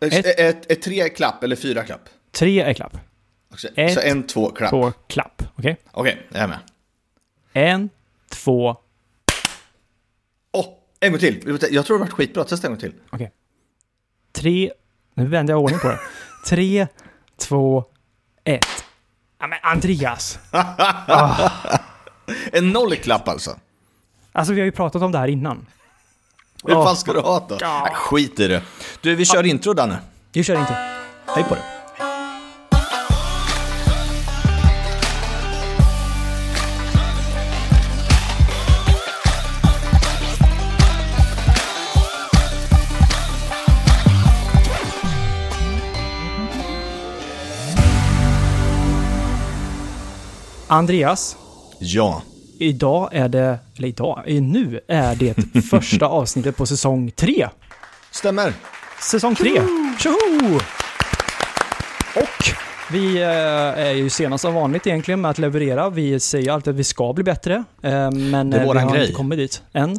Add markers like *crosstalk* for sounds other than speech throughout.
Ett, Ett- ett, tre klapp eller fyra klapp? tre är klapp. Också. Ett, så en, två, klapp. Två klapp. Okej? Okej, jag är med. En, två, Åh, en gång till. Jag tror det varit skitbra. Testa en gång till. okej. Tre, nu vänder jag ordning på det. Tre, två, ett. Ja men Andreas! *laughs* En nollklapp alltså. Alltså vi har ju pratat om det här innan. Hur fan ska du ha då? Nej, skit i det. Du, vi kör intro Danne. Vi kör inte. Hej på dig. Andreas, Ja. Idag är det, eller idag, nu är det *laughs* första avsnittet på säsong tre. Stämmer. Säsong tre! Tjoho! Och vi eh, är ju senast som vanligt egentligen med att leverera. Vi säger alltid att vi ska bli bättre, eh, men eh, vi har grej. inte kommit dit än.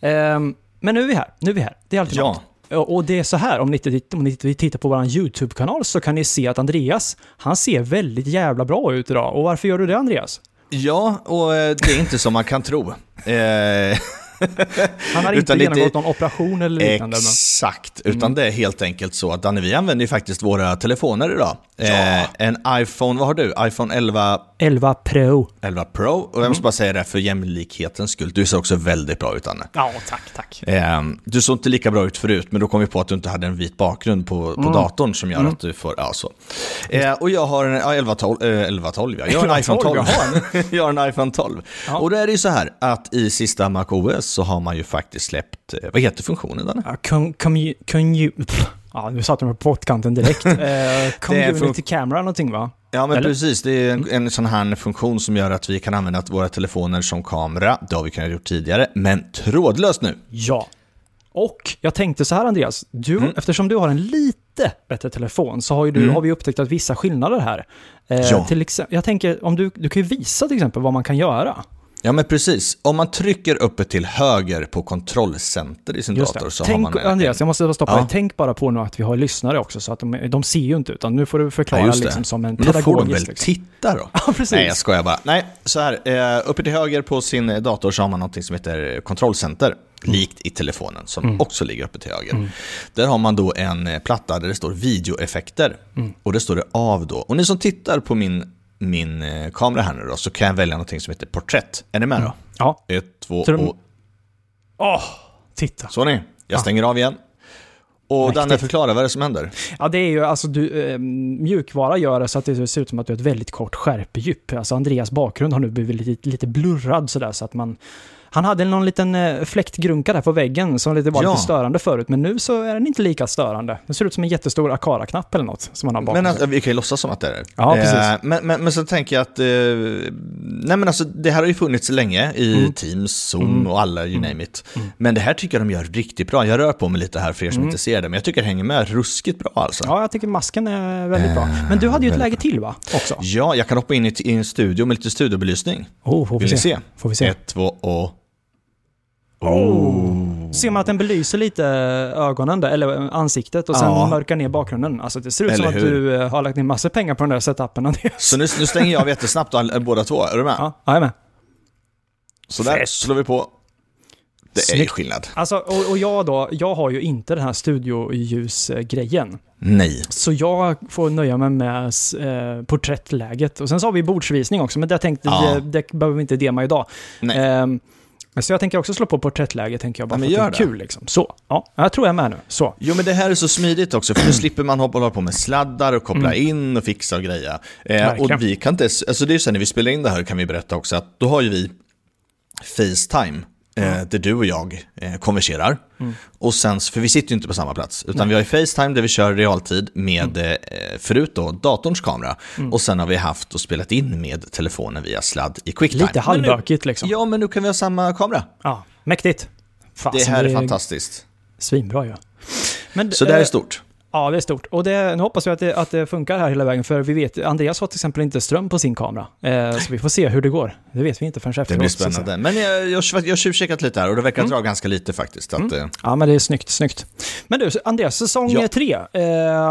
Eh, Men nu är vi här, nu är vi här. Det är alltid Ja. något. Och det är så här, om ni, om ni tittar på vår YouTube-kanal så kan ni se att Andreas, han ser väldigt jävla bra ut idag. Och varför gör du det Andreas? Ja, och eh, det är inte som man kan tro. Eh, han har *laughs* inte lite- genomgått någon operation eller liknande. Exakt, utan det är helt enkelt så att Danne, vi använder ju faktiskt våra telefoner idag. Eh, en iPhone, vad har du? iPhone 11, 11 Pro. 11 Pro. Och jag måste bara säga det för jämlikhetens skull, du ser också väldigt bra ut Danne. Ja, tack, tack. Eh, du såg inte lika bra ut förut, men då kom vi på att du inte hade en vit bakgrund på, på datorn som gör att du får, ja så. Eh, och jag har en ja, 11 12, eh, 11 12 ja. Jag har en iPhone 12. 12, jaha. *laughs* jag har en iPhone 12. Ja. Och då är det ju så här att i sista MacOS så har man ju faktiskt släppt, eh, vad heter funktionen Danne? Ja, con, conju, pff, ja, nu satte mig på pottkanten direkt. *laughs* Eh, community camera någonting va? Ja men Eller? precis, det är en, en sån här funktion som gör att vi kan använda våra telefoner som kamera. Det har vi kunnat gjort tidigare, men trådlöst nu. Ja. Och jag tänkte så här Andreas, du, Mm. eftersom du har en lite bättre telefon så har, ju du, Mm. har vi upptäckt att vissa skillnader här. Eh, Ja. till exempel, jag tänker, om du, du kan ju visa till exempel vad man kan göra. Ja men precis, om man trycker uppe till höger på kontrollcenter i sin Just dator det. så Tänk, har man... Andreas, jag måste bara stoppa Ja. dig. Tänk bara på nu att vi har lyssnare också, så att de, de ser ju inte, utan nu får du förklara Ja, liksom som en Men då får de pedagogisk. väl liksom. titta då? *laughs* Ja, precis. Nej, jag skojar bara. Nej, så här. Eh, uppe till höger på sin dator så har man något som heter kontrollcenter. Likt i telefonen, som också ligger uppe till höger. Där har man då en platta där det står videoeffekter. Och det står det av då. Och ni som tittar på min, min eh, kamera här nu då, så kan jag välja något som heter porträtt. Är ni med då? Ja. Ett, två de- och... Åh, titta. Så ni, jag stänger av igen. Och Mäktigt. Danne, förklara vad är det som händer? Ja, det är ju alltså du, eh, mjukvara gör det så att det ser ut som att du har ett väldigt kort skärpedjup. Alltså Andreas bakgrund har nu blivit lite, lite blurrad sådär så att man... Han hade någon liten eh, fläktgrunka där på väggen som lite var Ja. lite störande förut, men nu så är den inte lika störande. Den ser ut som en jättestor Akara-knapp eller något som han har bakom Men alltså, vi kan ju låtsas som att det är det. Ja, precis. Eh, men, men, men så tänker jag att, eh, nej men alltså det här har ju funnits länge i Mm. Teams, Zoom och alla, you name it. Men det här tycker jag de gör riktigt bra. Jag rör på mig lite här för er som inte ser det, men jag tycker det hänger med ruskigt bra alltså. Ja. Mm. Ja, jag tycker masken är väldigt bra. Men du hade ju ett läge till va? Också? jag kan hoppa in i, i en studio med lite studiobelysning. Oh, får vi Vill se? se? Får vi se? Ett, två och... Ser man att den belyser lite ögonen där, eller ansiktet och sen Ja. mörkar ner bakgrunden. Alltså det ser ut som Eller att hur? du eh, har lagt ner massor pengar på den där setupen. *laughs* Så nu, nu stänger jag av jättesnabbt all, båda två, är du med? Ja, jag är med. Så där Fett. slår vi på. Det är ju Snyggt. skillnad. Alltså, och, och jag då, jag har ju inte den här studioljusgrejen. Nej. Så jag får nöja mig med eh, porträttläget. Och sen så har vi bordsvisning också, men det, tänkte, Ja. det, det behöver vi inte dema idag. Nej. Ehm, så jag tänker också slå på porträttläge, tänker jag, bara Ja, för att det är kul liksom. Så, ja, jag tror jag är med nu. Så. Jo men det här är så smidigt också, för nu slipper man hålla på med sladdar och koppla in och fixa och greja. Eh, och vi kan inte, alltså det är ju så här, när vi spelar in det här kan vi berätta också att då har ju vi Facetime, eh, där du och jag eh, konverserar. Och sen, för vi sitter ju inte på samma plats, utan vi har ju Facetime där vi kör realtid med, eh, förut då, datorns kamera. Och sen har vi haft och spelat in med telefonen via sladd i QuickTime. Lite halvbökigt liksom. Ja, men nu kan vi ha samma kamera. Ja, mäktigt. Det Fasen, här är fantastiskt. Svinbra ju. Men, Så det här är stort. Ja, det är stort. Och det, nu hoppas vi att det, att det funkar här hela vägen, för vi vet, Andreas har till exempel inte ström på sin kamera. Eh, så vi får se hur det går. Det vet vi inte förrän efteråt. Det blir spännande. Men jag, jag, jag har tjuvkikat lite här och det verkar dra ganska lite faktiskt. Att, eh, Ja, men det är snyggt, snyggt. Men du, Andreas, säsong Ja. tre. Eh,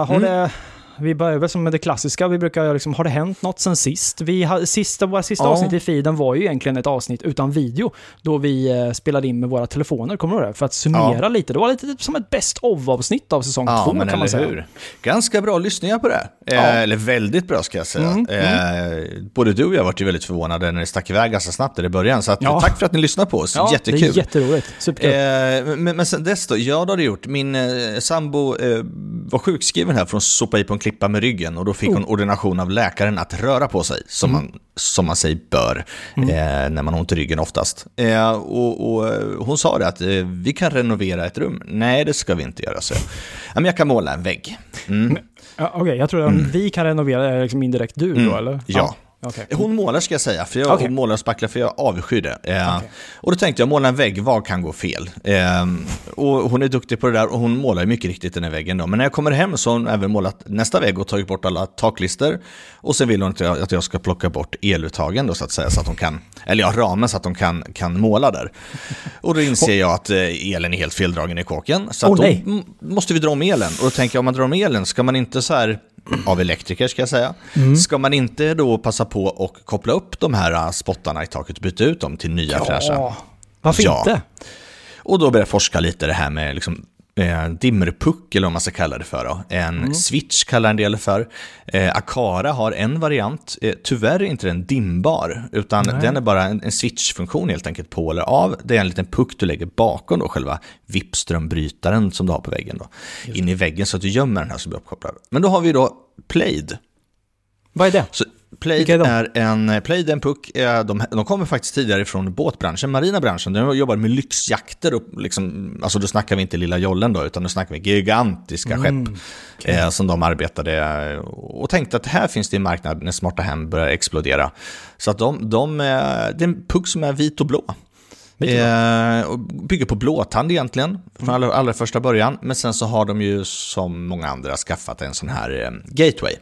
har Mm. det... Vi börjar väl som med det klassiska, vi brukar göra liksom, har det hänt något sen sist? Vi har, sista, våra sista Ja. avsnitt i feeden var ju egentligen ett avsnitt utan video, då vi eh, spelade in med våra telefoner, kommer du ihåg det? För att summera lite, det var lite typ som ett best of-avsnitt av säsong Ja, två kan man säga. hur? Ganska bra lyssningar på det. här. Ja. Eh, eller väldigt bra ska jag säga. Mm, Eh, både du och jag varit ju väldigt förvånade när det stack iväg ganska snabbt där i början. Så att, Ja. tack för att ni lyssnar på oss. Ja, Jättekul. det är jätteroligt. Superkul. Eh, men, men sen dess då, ja det har det gjort. Min eh, sambo eh, var sjukskriven här från sopa i på en klippa med ryggen och då fick hon Oh. ordination av läkaren att röra på sig, som, Mm. man, som man säger bör, eh, när man har ont i ryggen oftast. Eh, och, och eh, hon sa det att eh, vi kan renovera ett rum. Nej, det ska vi inte göra, så jag. Ja, men jag kan måla en vägg. Mm. Ja, Okej, jag tror att vi kan renovera, är liksom indirekt du då, Mm. eller? Ja. Okej. Hon målar ska jag säga, för jag Okej. hon målar och spacklar för jag avskyr det. Eh, Okej. Och då tänkte jag, måla en vägg, vad kan gå fel? Eh, och hon är duktig på det där och hon målar mycket riktigt den här väggen då. Men när jag kommer hem så har hon även målat nästa vägg och tagit bort alla taklister. Och sen vill hon att jag, att jag ska plocka bort eluttagen då så att säga, så att hon kan, eller ja, ramen så att de kan, kan måla där. Och då inser jag att eh, elen är helt feldragen i kåken. Så Åh, då nej. måste vi dra om elen. Och då tänker jag, om man drar om elen, ska man inte så här, av elektriker ska jag säga, ska man inte då passa på och koppla upp de här eh, spottarna i taket och byta ut dem till nya fräscha? Ja, varför Ja. inte? Och då började jag forska lite det här med liksom, eh, dimmerpuck, eller vad man ska kalla det för. Då. En Mm. switch kallar en del det för. Eh, Akara har en variant, eh, tyvärr är inte den dimbar, utan Nej. den är bara en, en switchfunktion helt enkelt, på eller av. Det är en liten puck du lägger bakom då, själva vippströmbrytaren som du har på väggen. Då. In i väggen så att du gömmer den här som blir uppkopplad. Men då har vi då Plaid. Vad är det? Så Plaid Vilka är är en, Plaid är en puck, eh, de, de kommer faktiskt tidigare från båtbranschen, marina branschen. De jobbar med lyxjakter, och liksom, alltså då snackar vi inte lilla jollen då, utan då snackar vi gigantiska Mm, skepp eh, som de arbetade eh, och tänkte att här finns det en marknad när smarta hem börjar explodera. Så att de, de, eh, det är en puck som är vit och blå. Eh, bygger på blåtand egentligen, från allra, allra första början. Men sen så har de ju som många andra skaffat en sån här eh, gateway.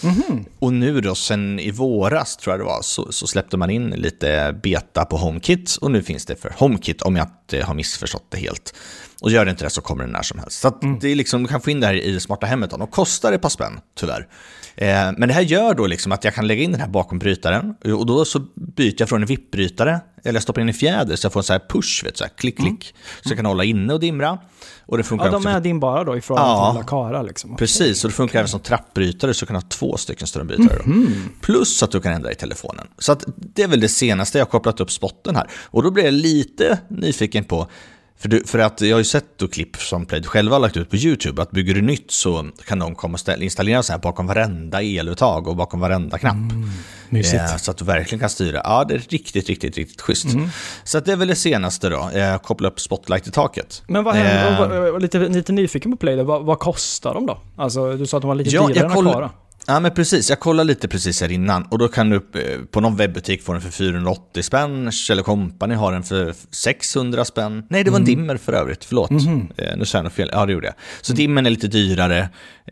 Mm-hmm. Och nu då, sen i våras tror jag det var, så, så släppte man in lite beta på HomeKit och nu finns det för HomeKit om jag inte har missförstått det helt. Och gör det inte det så kommer det när som helst. Så att det är liksom, du kan få in det här i det smarta hemmet. De kostar ett par spänn, tyvärr. Eh, men det här gör då liksom att jag kan lägga in den här bakom brytaren och då så byter jag från en VIP-brytare, eller jag stoppar in en fjäder så jag får en så här push, vet så här klick, klick. Så jag kan hålla inne och dimra. Och det funkar Ja, de för är din bara då i förhållande Ja. till Lakara liksom. Precis, och det funkar även som trappbrytare så du kan ha två stycken strömbrytare. Då. Plus att du kan ändra i telefonen. Så att det är väl det senaste jag har kopplat upp spotten här. Och då blir jag lite nyfiken på, för, du, för att jag har ju sett då klipp som Plaid själva har lagt ut på YouTube, att bygger du nytt så kan de komma och ställa, installera så här bakom varenda eluttag och bakom varenda knapp. Mysigt. Eh, så att du verkligen kan styra. Ja, det är riktigt, riktigt, riktigt schysst. Mm. Så att det är väl det senaste då, eh, koppla upp spotlight i taket. Men vad händer, Eh, och lite, lite nyfiken på Play, vad, vad kostar de då? Alltså, du sa att de var lite Ja, dyrare jag än Akara. Ja men precis, jag kollade lite precis här innan och då kan du eh, på någon webbutik få den för 480 spänn, Kjell Company har den för 600 spänn. Nej, det var en Mm. dimmer för övrigt, förlåt. Eh, nu sa jag något fel, ja det gjorde jag. Så dimmen är lite dyrare,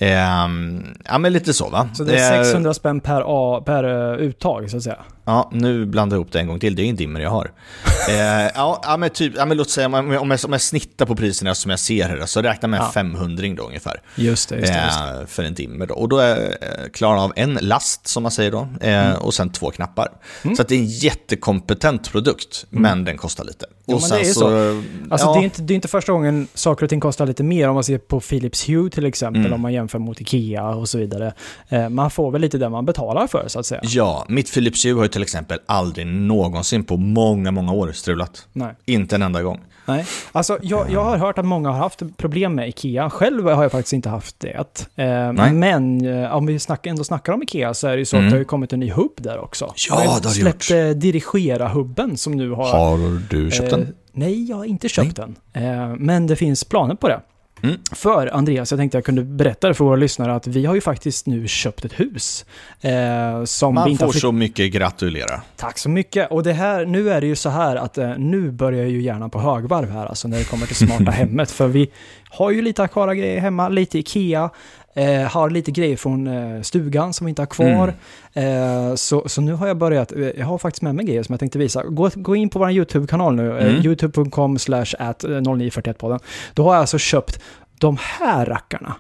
ja men lite så va. Så det är Eh, 600 spänn per, A, per eh, uttag så att säga. Ja, nu blandar jag ihop det en gång till. Det är ingen dimmer jag har. *laughs* eh, ja, ja, men typ, ja, men låt säga om jag, om, jag, snittar på priserna som jag ser här, så räkna med en Ja. 500 då ungefär. Just det, just det. Just det. Eh, för en dimmer då. Och då är jag klar av en last som man säger då, eh, och sen två knappar. Mm. Så det är en jättekompetent produkt, men den kostar lite. Jo, och men sen det är så, så. Alltså ja, det, är inte, det är inte första gången saker och ting kostar lite mer om man ser på Philips Hue till exempel, Mm. om man jämför mot Ikea och så vidare. Eh, man får väl lite det man betalar för så att säga. Ja, mitt Philips Hue har ju till exempel aldrig någonsin på många, många år strulat. Nej. Inte en enda gång. Nej. Alltså, jag, jag har hört att många har haft problem med Ikea. Själv har jag faktiskt inte haft det. Eh, Nej. men eh, om vi snack, ändå snackar om Ikea så är det ju så att Mm. det har ju kommit en ny hubb där också. Ja, De det har det släppt gjort. Dirigera-hubben som nu har... Har du köpt eh, den? Nej, jag har inte köpt den. Eh, men det finns planer på det. Mm. För Andreas, jag tänkte jag kunde berätta för våra lyssnare att vi har ju faktiskt nu köpt ett hus. Eh, som vi Man inte har får så mycket gratulera. Tack så mycket. Och det här, nu är det ju så här att eh, nu börjar ju gärna på högvarv här, alltså när det kommer till smarta *laughs* hemmet. För vi har ju lite Akara grejer hemma, lite Ikea, eh, har lite grejer från eh, stugan som vi inte har kvar. Eh, så, så nu har jag börjat, eh, jag har faktiskt med mig grejer som jag tänkte visa. Gå, gå in på vår YouTube-kanal nu, eh, Mm. youtube.com slash at 0941podden. Då har jag alltså köpt de här rackarna.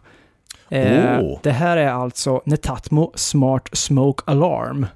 Eh, Åh. Det här är alltså Netatmo Smart Smoke Alarm.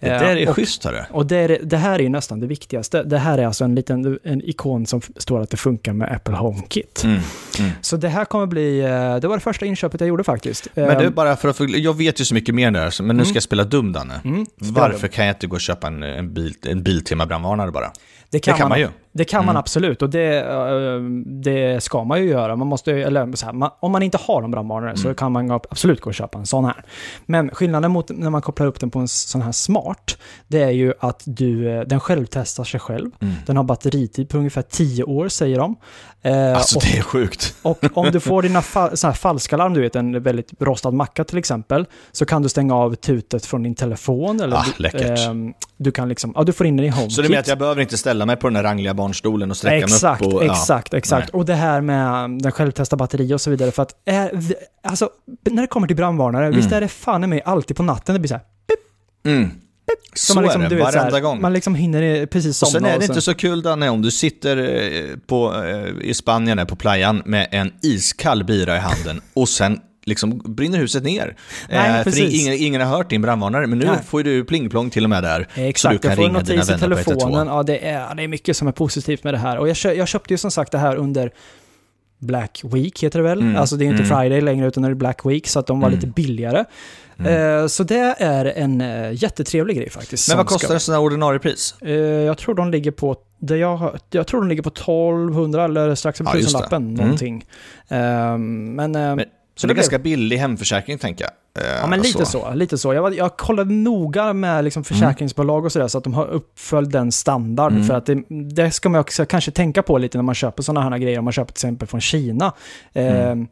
Det Eh, där är och- schysst hörru. och det, är, det här är nästan det viktigaste. Det här är alltså en liten en ikon som står att det funkar med Apple HomeKit. Mm. Mm. Så det här kommer bli, eh, det var det första inköpet jag gjorde faktiskt. Men det är Ehm, bara för att, jag vet ju så mycket mer där, så- men nu ska jag spela dum Danne. mm, Varför kan jag inte gå och köpa en, en, bil, en Biltema brandvarnare bara? Det kan, det kan man ju. Det kan man Mm. absolut och det, eh, det ska man ju göra. Man måste, eller så här, man, om man inte har en brandvarnare så Mm. kan man absolut gå och köpa en sån här. Men skillnaden mot när man kopplar upp den på en sån här smart, det är ju att du, eh, den självtestar sig själv. Mm. Den har batteritid på ungefär 10 år säger de. Eh, Alltså och, det är sjukt. *laughs* och om du får dina fa- här falska larm, du vet en väldigt rostad macka till exempel, så kan du stänga av tutet från din telefon. Eller Ah, du, ehm, du kan liksom, ja du får in den i HomeKit. Så det menar att jag behöver inte ställa mig på den där rangliga barnstolen och sträcka Exakt, mig upp och... ja. exakt, exakt. Och det här med den självtesta batteri och så vidare. För att, v- alltså, när det kommer till brandvarnare, visst Mm. är det fan i mig alltid på natten det blir så här. Mm. Så man liksom, är det, så varenda här, gång. Man liksom hinner precis Och somna. sen är det inte så kul Danne, om du sitter eh, på, eh, i Spanien, där på playan, med en iskall bira i handen och sen liksom brinner huset ner. Nej, Eh, för ingen, ingen har hört din brandvarnare, men nu Nej. får du plingplong till och med där. så du Exakt, kan jag får en notis i vänner på 112. telefonen. Ja, det är, det är mycket som är positivt med det här. Och jag, kö, jag köpte ju som sagt det här under Black Week, heter det väl? Mm, Alltså det är ju inte mm. Friday längre, utan det är Black Week, så att de var Mm. lite billigare. Mm. Eh, så det är en eh, jättetrevlig grej faktiskt. Men vad kostar en sån här ordinarie pris? Jag tror de ligger på, det jag, jag tror de ligger på 1200 eller strax över Ja, tusenlappen Mm. någonting. Ehm, men, eh, Men- så Så det är blev- ganska billig hemförsäkring, tänker jag. Eh, Ja, men lite så. lite så. Jag, var, jag kollade noga med liksom försäkringsbolag och sådär, så att de har uppföljt den standard. Mm. För att det, det ska man också kanske tänka på lite när man köper sådana här grejer. Om man köper till exempel från Kina. Mm.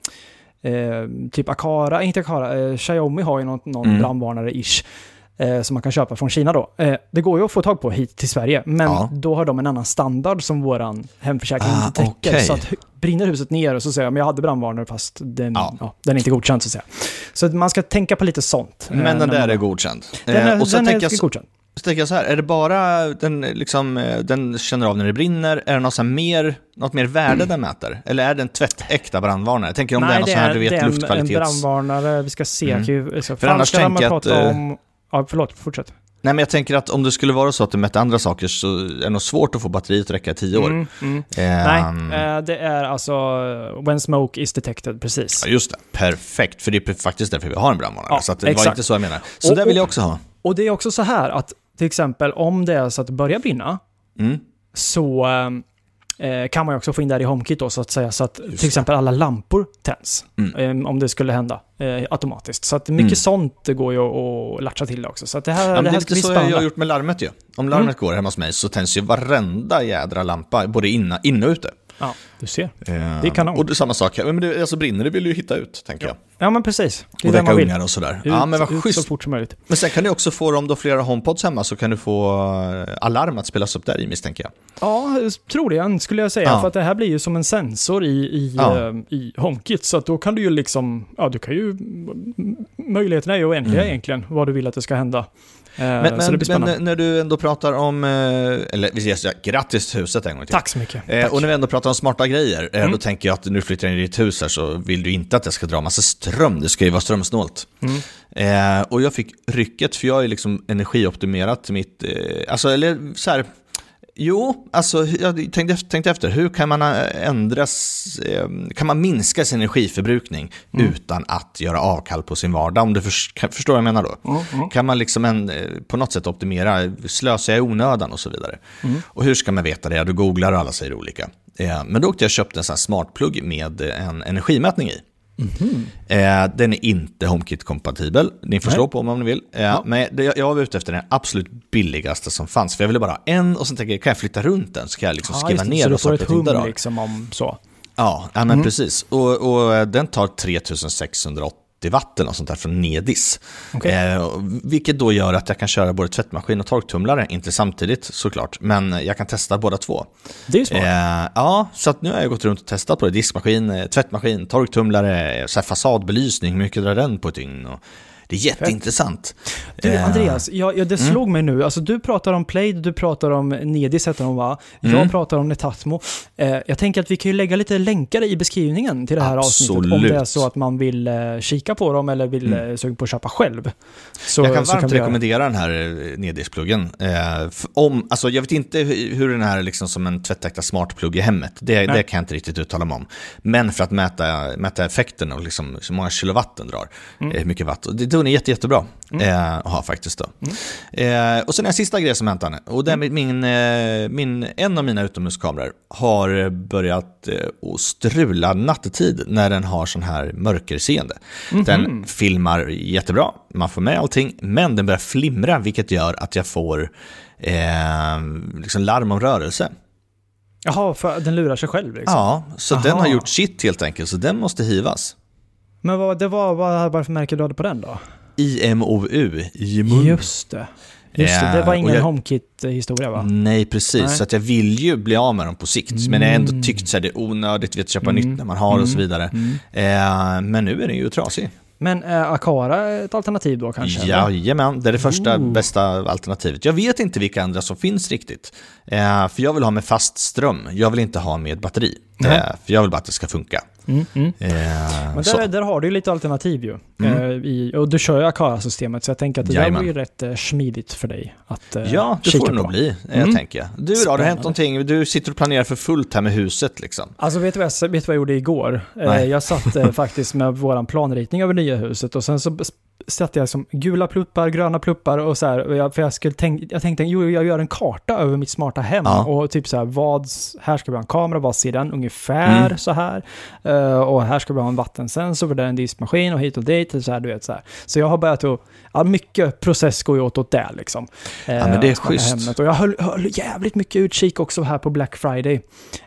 Eh, eh, typ Akara, inte Akara, eh, Xiaomi har ju någon, någon Mm. brandvarnare-ish. Eh, som man kan köpa från Kina då. Eh, det går ju att få tag på hit till Sverige, men Ja. då har de en annan standard som våran hemförsäkring Ah, inte täcker. okej. Så att brinner huset ner och så säger jag, men jag hade brandvarnare fast den, Ja. ja. den är inte godkänd så att säga. Så att man ska tänka på lite sånt. eh, Men den där man- är godkänd. Den Eh, är, och sen den är jag, godkänd. så tänker jag så här, är det bara den, liksom, eh, den känner av när det brinner? Är det något, så mer, något mer värde den mäter? Eller är det en tvättäkta brandvarnare? Jag tänker om det är något så här, du vet, det är en, en luftkvalitets... brandvarnare. Vi ska se. Mm. Mm. Så För annars tänker jag att, eh, om... Ja, förlåt. Fortsätt. Nej, men jag tänker att om det skulle vara så att det mätte andra saker så är det nog svårt att få batteriet att räcka i tio år. Mm, mm. Ehm, Nej, eh, det är alltså eh, when smoke is detected, precis. Ja, just det. Perfekt, för det är faktiskt därför vi har en brandvarnare. Ja, så det var exakt. inte så jag menar. Så Och- där vill jag också ha. Och det är också så här att till exempel om det är så att det börjar brinna Mm. så eh, kan man också få in det här i HomeKit då så att säga så att det. till exempel alla lampor tänds. Mm. eh, om det skulle hända eh, automatiskt. Så att mycket Mm. sånt går ju att, latcha till också. Så att det här, Ja, det det är här lite så spännande. jag har gjort med larmet ju. Om larmet går hemma hos mig så tänds ju varenda jädra lampa, både inne, inne och ute. Ja, du ser. Det är kanon. Och det är samma sak, här. men det, alltså brinner det vill du ju hitta ut, tänker jag. Ja, men precis. Det är Och väcka man vill. ungar och sådär. Ut, ja, men vad ut så schysst. fort som möjligt. Men sen kan du också få, om du har flera HomePods hemma, så kan du få eh, alarm att spelas upp där i misstänker jag. Ja, troligen skulle jag säga. Ja. För att det här blir ju som en sensor i, i, Ja. eh, i HomeKit. Så att då kan du ju liksom, ja du kan ju, möjligheterna är ju oändliga Mm. egentligen, vad du vill att det ska hända. Eh, Men, men, men när du ändå pratar om, eh, eller vi ska säga grattis till huset en gång till. Tack så mycket. Eh, Tack. och när vi ändå pratar om smarta grejer, Mm. då tänker jag att nu flyttar jag in i ditt hus här så vill du inte att det ska dra massa ström, det ska ju vara strömsnålt. Mm. Eh, och jag fick rycket, för jag är liksom energioptimerat mitt, eh, alltså eller så här, jo, alltså jag tänkte, efter- tänkte efter, hur kan man eh, ändras, eh, kan man minska sin energiförbrukning Mm. utan att göra avkall på sin vardag, om du kan, förstår vad jag menar då? Mm, mm. Kan man liksom en, eh, på något sätt optimera, slösa i onödan och så vidare? Mm. Och hur ska man veta det? Du googlar och alla säger olika. Men då åkte jag och köpte en sån här smartplugg med en energimätning i. Mhm. Eh, Den är inte HomeKit-kompatibel. Ni får Nej. slå på om ni vill. Eh, Men det, jag var ute efter den absolut billigaste som fanns. För jag ville bara ha en och sen tänkte jag, kan jag flytta runt den så kan jag liksom Ja, skriva det. ner så du vad får saker och ting liksom om så. Ja, ja men precis. Och, och den tar 3680 watt eller något sånt där från Nedis. Okej. Eh, vilket då gör att jag kan köra både tvättmaskin och torktumlare, inte samtidigt såklart, men jag kan testa båda två. Det är smart. Eh, ja, så nu har jag gått runt och testat på det. Diskmaskin, eh, tvättmaskin, torktumlare, så fasadbelysning, hur mycket drar den på ett dygn? Och det är jätteintressant. Du, Eh, Andreas, jag, jag, det slog mig nu. Alltså, du pratar om Plaid, du pratar om Nedis heter de va? Jag Mm. pratar om Netatmo. Eh, jag tänker att vi kan ju lägga lite länkar i beskrivningen till det här avsnittet. Om Absolut. det är så att man vill eh, kika på dem eller vill Mm. eh, suga på att köpa själv. Så, jag kan varmt vi göra. rekommendera den här eh, Nedis-pluggen. Eh, om, alltså jag vet inte hur den är liksom som en tvättäkta smartplugg i hemmet. Det, det kan jag inte riktigt uttala mig om. Men för att mäta, mäta effekten och liksom hur många kilowatt den drar, Mm. hur mycket watt. Och den är jätte, jättebra eh, att ha faktiskt. Då. Mm. Eh, och sen en sista grej som hänt Anne. Och det är min, eh, min, en av mina utomhuskameror har börjat eh, strula nattetid när den har sån här mörkerseende. Mhm. Den filmar jättebra, man får med allting, men den börjar flimra vilket gör att jag får eh, liksom larm om rörelse. Jaha, för den lurar sig själv liksom. Ja, så den Aha. har gjort sitt helt enkelt, så den måste hivas. Men vad, det var, vad var det för märke du hade på den då? IMOU, IMOU. Just det. Just det, det var ingen HomeKit-historia va? Nej, precis. Nej. Så att jag vill ju bli av med dem på sikt. Men jag har ändå tyckt att det är onödigt att köpa Mm. nytt när man har och så vidare. Mm. Eh, men nu är den ju trasig. Men är Akara ett alternativ då kanske? Jajamän, det är det första Ooh. bästa alternativet. Jag vet inte vilka andra som finns riktigt. Eh, för jag vill ha med fast ström, jag vill inte ha med batteri. Nej. Eh, för jag vill bara att det ska funka. Mm, mm. Eh, Men där, där har du ju lite alternativ ju. Mm. Eh, i, och du kör ju Akara-systemet, så jag tänker att det där Jajamän. var ju rätt eh, smidigt för dig att eh, Ja, det får det nog bli, Mm. tänker jag. Du då, har det hänt Spännande. någonting? Du sitter och planerar för fullt här med huset liksom. Alltså vet du vad jag, vet du vad jag gjorde igår? Nej. jag satt *laughs* faktiskt med våran planritning över nya huset och sen så satte jag som gula pluppar, gröna pluppar och så här. Jag, för jag, skulle tänk, jag tänkte, jo, jag gör en karta över mitt smarta hem Ja. och typ så här, vad, här ska vi ha en kamera, vad ser den ungefär Mm. så här? Eh, och här ska vi ha en vattensensor för det är en diskmaskin och hit och dit, och så här, du vet så här. Så jag har börjat att, ja, mycket process går ju åt åt det liksom. Eh, Ja, men det är smarta schysst. Hemmet. Och jag höll, höll jävligt mycket utkik också här på Black Friday.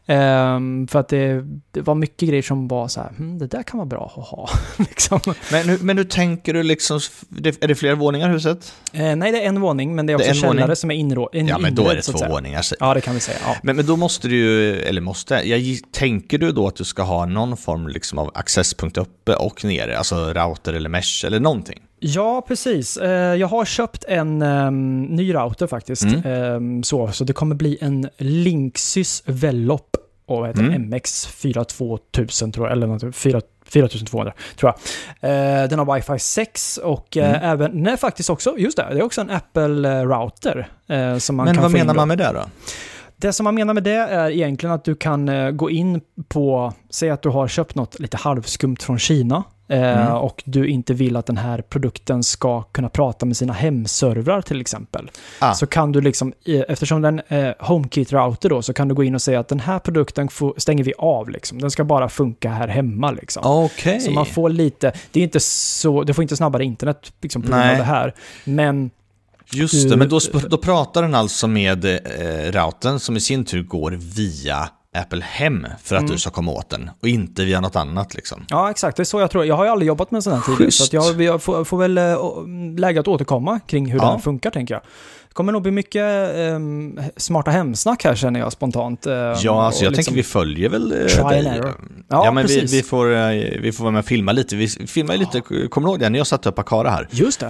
Ehm, för att det, det var mycket grejer som var så här, hm, det där kan vara bra att ha. *laughs* liksom. Men, hur- men hur tänker du liksom, det- är det flera våningar huset? Eh, nej, det är en våning, men det är Det också är en källare våning. som är inrå, in, Ja, men då är det så två våningar. säg. Ja, det kan vi säga. Ja. Men, men då måste du ju, eller måste, jag tänker du då att du ska ha någon form liksom av accesspunkt uppe och nere, alltså router eller mesh eller någonting? Ja, precis. Eh, jag har köpt en ehm, ny router faktiskt. Mm. Ehm, så, så det kommer bli en Linksys Velop och heter Mm. MX 42000 tror jag, eller något, 4 4200 tror jag. Eh, den har Wi-Fi 6 och eh, Mm. även, nej faktiskt också, just det, det är också en Apple-router. Som man men kan vad menar man med det då? Det som man menar med det är egentligen att du kan gå in på, säg att du har köpt något lite halvskumt från Kina Mm. och du inte vill att den här produkten ska kunna prata med sina hemservrar till exempel. Ah. Så kan du liksom, eh, eftersom den är HomeKit-router då, så kan du gå in och säga att den här produkten får, stänger vi av liksom. Den ska bara funka här hemma liksom. Okej. Så man får lite, det är inte så, du får inte snabbare internet liksom på grund av det här. Men Just du- det, men då, då pratar den alltså med eh, routern som i sin tur går via Apple Hem för att Mm. du ska komma åt den och inte via något annat liksom. Ja, exakt. Det är så jag tror. Jag har ju aldrig jobbat med en sån här tidigare, så jag, jag får, får väl äh, läge att återkomma kring hur Ja. den funkar, tänker jag. Det kommer nog bli mycket ehm, smarta hemsnack här, känner jag spontant. ehm, Ja, alltså jag liksom- tänker vi följer väl eh, and dig. error. Ja, Ja, men vi, precis. vi, får, eh, vi får vara med och filma lite. Vi filmar ju lite, kommer du ihåg det? När jag satte upp Akara här. Just det.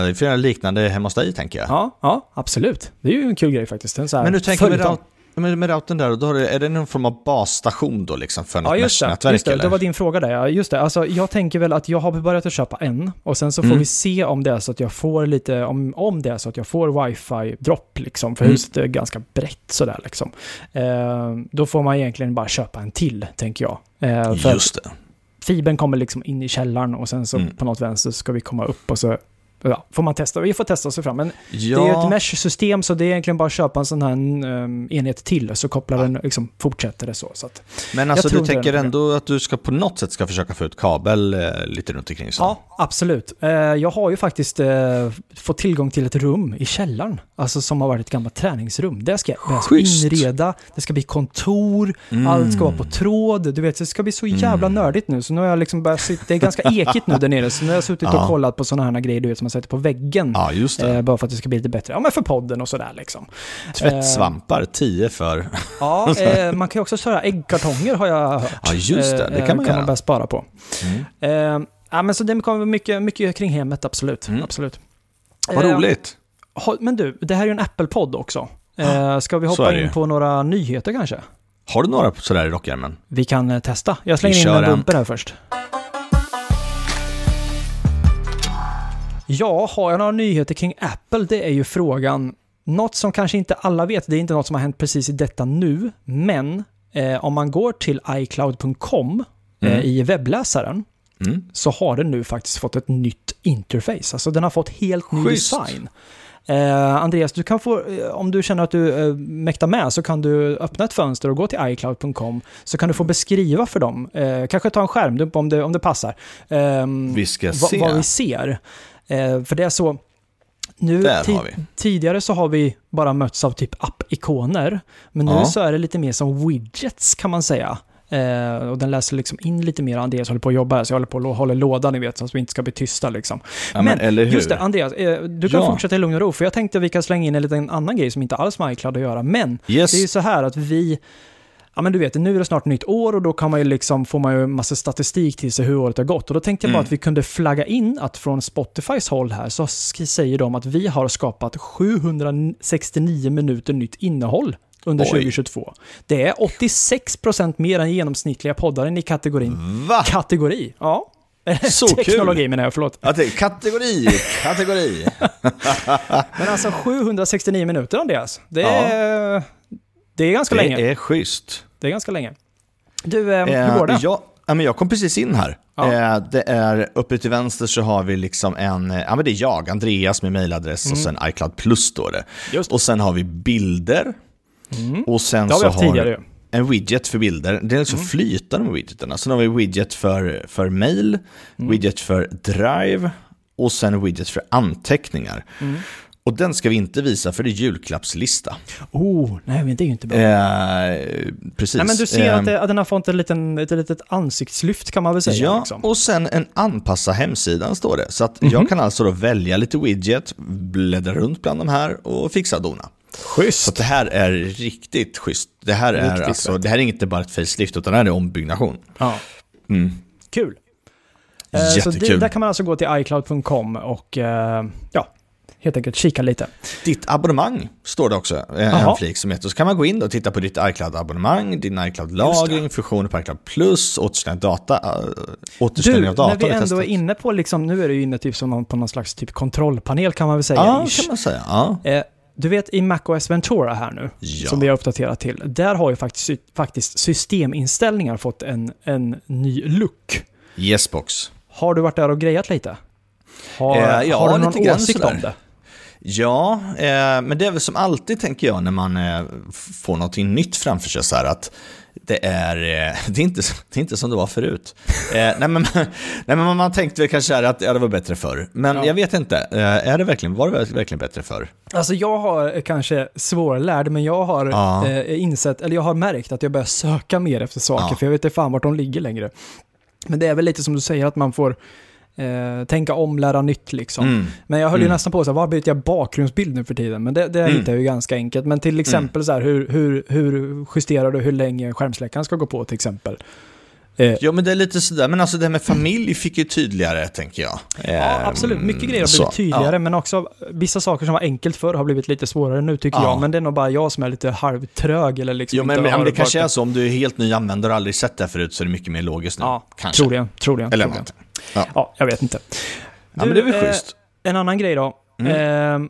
Eh, vi får göra liknande hemma hos dig, tänker jag. Ja, ja, absolut. Det är ju en kul grej faktiskt. Men du tänker med, rout- med, routern där, då har du, är det någon form av basstation då liksom för något Ja, just det. meshnätverk Just det. eller? det var din fråga där. Ja, just det. Alltså, jag tänker väl att jag har börjat att köpa en och sen så får Mm. vi se om det är så att jag får lite, om, om det är så att jag får wifi-dropp liksom, för Mm. huset är ganska brett sådär liksom. Eh, då får man egentligen bara köpa en till, tänker jag. Eh, Just det. fibern kommer liksom in i källaren och sen så Mm. på något vänster ska vi komma upp och så ja, får man testa. Vi får testa oss fram. Men Ja, det är ju ett mesh-system så det är egentligen bara att köpa en sån här um, enhet till så kopplar den, liksom, fortsätter det så. så att, men alltså du tänker det ändå att du ska på något sätt ska försöka få ut kabel eh, lite runt omkring så? ja, absolut. Eh, jag har ju faktiskt eh, fått tillgång till ett rum i källaren, alltså som har varit ett gammalt träningsrum. Där ska jag Schysst. inreda, det ska bli kontor, Mm. allt ska vara på tråd. Du vet, det ska bli så jävla nördigt nu. Så nu har jag liksom börjat sitta, det är ganska *laughs* ekigt nu där nere, så nu har jag suttit Ja. och kollat på sådana här grejer du vet, som man sätter på väggen. Ja, just det. Eh, bara för att det ska bli lite bättre. Ja, men för podden och sådär liksom. Tvättsvampar, 10 för... Ja, *laughs* eh, man kan ju också köra äggkartonger har jag hört. Ja, just det. Det Eh, kan man kan göra. man börja spara på. Mm. Eh, ja, men så det kommer mycket, mycket kring hemmet, absolut. Mm. absolut. Vad Eh, roligt. Men du, det här är ju en Apple-podd också. Eh, ska vi hoppa in på några nyheter kanske? Har du några sådär i rockärmen? Vi kan eh, testa. Jag slänger Vi in en en. bumper här först. Ja, har jag några nyheter kring Apple? Det är ju frågan. Något som kanske inte alla vet, det är inte något som har hänt precis i detta nu, men eh, om man går till iCloud.com eh, Mm. i webbläsaren Mm. så har den nu faktiskt fått ett nytt interface. Alltså den har fått helt ny Schysst. design. Eh, Andreas, du kan få, eh, om du känner att du eh, mäktar med så kan du öppna ett fönster och gå till iCloud.com så kan du få beskriva för dem, eh, kanske ta en skärmdump om det, om det passar, ehm, Vi ska vad- se. vad vi ser. Eh, för det är så, nu har tidigare så har vi bara mötts av typ app-ikoner, men nu Ja. så är det lite mer som widgets kan man säga. Eh, och den läser liksom in lite mer. Andreas håller på att jobba här, så jag håller på att hålla låda, ni vet, så att vi inte ska bli tysta liksom. Ja, men, hur? just det, Andreas, eh, du kan Ja. fortsätta i lugn och ro, för jag tänkte att vi kan slänga in en liten annan grej som inte alls med iCloud att göra, men yes. det är ju så här att vi, ja men du vet, nu är det snart nytt år och då kan man ju liksom, får man ju massa statistik till sig hur året har gått. Och då tänkte jag bara Mm. att vi kunde flagga in att från Spotifys håll här så säger de att vi har skapat 769 minuter nytt innehåll under Oj. 2022. Det är 86% mer än genomsnittliga poddar i kategorin. Va? Kategori, ja. *laughs* Så kul. Teknologi menar jag, förlåt. Ja, det kategori, *laughs* kategori. *laughs* Men alltså 769 minuter Andreas, det är, det är ganska länge. Det är schysst. Det är ganska länge. Du, eh, hur Eh, går det? Jag, ja, men jag kom precis in här. Ja. Eh, det är uppe till vänster så har vi liksom en, eh, ja men det är jag, Andreas med mailadress och sen iCloud Plus står det. Mm. Just. Och sen har vi bilder. Och sen Det har vi så haft har tidigare en widget för bilder. Det är alltså Mm. flytande med widgeterna. Sen har vi widget för, för mail, Mm. widget för drive och sen widget för anteckningar. Mm. Och den ska vi inte visa för det är julklappslista. Oh, nej men det är ju inte bra. Eh, precis. nej men du ser Eh, att, det, att den har fått en liten, ett litet ansiktslyft kan man väl säga. Ja, liksom. och sen en anpassa hemsidan står det. Så att Mhm. jag kan alltså då välja lite widget, bläddra runt bland de här och fixa och dona. Så Schysst. att det här är riktigt schysst. Det här är Riktigt alltså, det här är inte bara ett facelift utan det här är ombyggnation. Ja. Mm. Kul. Eh, så det, Jättekul. där kan man alltså gå till iCloud.com och eh, ja, helt enkelt kika lite. Ditt abonnemang står det också, eh, Jaha. en flik som heter. Så kan man gå in och titta på ditt iCloud-abonnemang, din iCloud-lagring, fusioner på iCloud Plus, återställning av data, äh, återställning Du, av data. när vi ändå testat. är inne på liksom, nu är du inne typ som någon, på någon slags typ kontrollpanel kan man väl säga. Ja, ish. kan man säga. Ja. Eh, du vet i macOS Ventura här nu, Ja. som vi har uppdaterat till, där har ju faktiskt, faktiskt systeminställningar fått en, en ny look. Yesbox. Har du varit där och grejat lite? Har, Eh, ja, har du någon åsikt sådär. om det? Ja, eh, men det är väl som alltid tänker jag när man eh, får någonting nytt framför sig så här att det är, eh, *laughs* det är, inte, det är inte som det var förut. Eh, nej, men, *laughs* nej, men man tänkte väl kanske att ja, det var bättre förr. Men Ja. jag vet inte, eh, är det verkligen, var det verkligen bättre förr? Alltså jag har kanske svårlärd, men jag har Ja. eh, insett, eller jag har märkt att jag börjar söka mer efter saker, Ja. för jag vet inte fan vart de ligger längre. Men det är väl lite som du säger, att man får eh, tänka om, lära nytt liksom. Mm. Men jag höll ju Mm. nästan på så här, vad byter jag bakgrundsbild nu för tiden? Men det, det Mm. hittar jag ju ganska enkelt. Men till exempel så här, hur, hur, hur justerar du hur länge skärmsläckaren ska gå på till exempel? Eh, Ja, men det är lite sådär, men alltså det här med familj fick ju tydligare, tänker jag. Ja, Eh, absolut. Mycket grejer har blivit tydligare, ja. men också vissa saker som var enkelt förr har blivit lite svårare nu tycker Ja. jag. Men det är nog bara jag som är lite halvtrög eller liksom Jo, men, men har det kanske är så, om du är helt ny användare och aldrig sett det här förut så är det mycket mer logiskt nu. Ja, kanske. troligen. troligen, Eller troligen. någonting. Ja, jag vet inte. Ja, men det är väl eh, schysst. En annan grej då. Mm. Eh,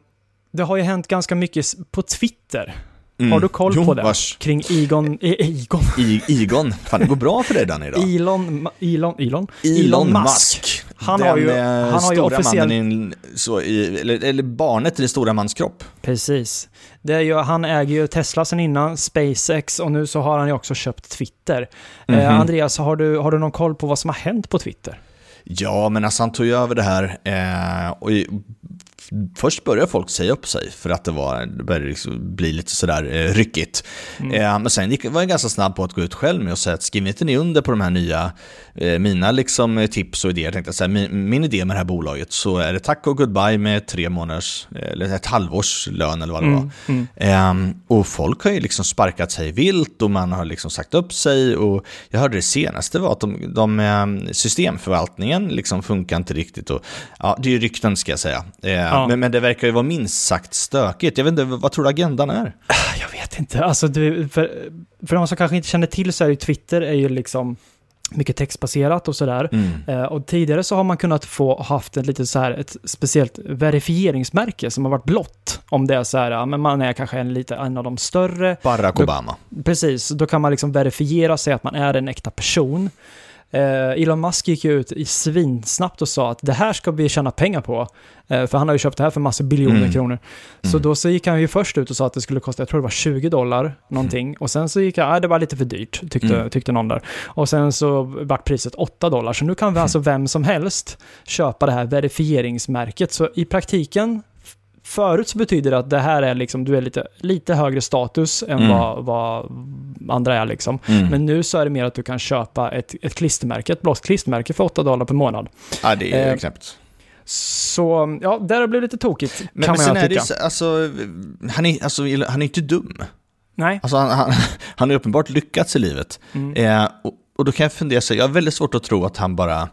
det har ju hänt ganska mycket på Twitter Mm. har du koll jo, på det? Vars, kring Egon... Egon? *laughs* I, Igon. Fan, det går bra för dig Danny idag. Elon... Elon... Elon? Elon Musk. Han den har ju, eh, han har ju officiellt... mannen i, en- så i, eller, eller barnet i den stora mans kropp. Precis. Det är ju, han äger ju Tesla sen innan, SpaceX och nu så har han ju också köpt Twitter. Eh, Mhm. Andreas, har du, har du någon koll på vad som har hänt på Twitter? Ja, men alltså han tog ju över det här eh, och först började folk säga upp sig för att det, var, det började liksom bli lite sådär eh, ryckigt. Eh, men sen var jag ganska snabb på att gå ut själv med och säga att skriv inte ni under på de här nya, eh, mina liksom, tips och idéer. Jag tänkte säga, min, min idé med det här bolaget så är det tack och goodbye med tre månaders, eller ett halvårs lön eller vad det var. Ehm, och folk har ju liksom sparkat sig vilt och man har liksom sagt upp sig och jag hörde det senaste var att de, de ehm, systemförvaltningen liksom funkar inte riktigt och ja, det är ju rykten ska jag säga. Men, men det verkar ju vara minst sagt stökigt. Jag vet inte, vad tror du agendan är? Jag vet inte. Alltså, du, för, för de som kanske inte känner till så är ju Twitter är ju liksom mycket textbaserat och sådär. Mm. Eh, och tidigare så har man kunnat få haft ett lite så här, ett speciellt verifieringsmärke som har varit blått. Om det är så här, men man är kanske en, lite, en av de större. Barack Då- Obama. Precis, då kan man liksom verifiera sig att man är en äkta person. Eh, Elon Musk gick ju ut i svinsnabbt och sa att det här ska vi tjäna pengar på. Eh, för han har ju köpt det här för massor biljoner Mm. kronor. Så Mm. då så gick han ju först ut och sa att det skulle kosta, jag tror det var 20 dollar någonting. Och sen så gick han, ah, det var lite för dyrt, tyckte, Mm. tyckte någon där. Och sen så vart priset 8 dollar. Så nu kan vi alltså *laughs* vem som helst köpa det här verifieringsmärket. Så i praktiken, förut så betyder det att det här är liksom, du är lite, lite högre status än Mm. vad, vad andra är liksom. Mm. Men nu så är det mer att du kan köpa ett, ett klistermärke, ett blått klistermärke för 8 dollar per månad. ja, det är eh, knäppt. Så ja, där har det blivit lite tokigt, Men, kan men man ju det tycka. så, alltså, han är, alltså, han är inte dum. Nej. Alltså, han, han, *laughs* han har uppenbart lyckats i livet. Mm. Eh, och, och då kan jag fundera, så jag har väldigt svårt att tro att han bara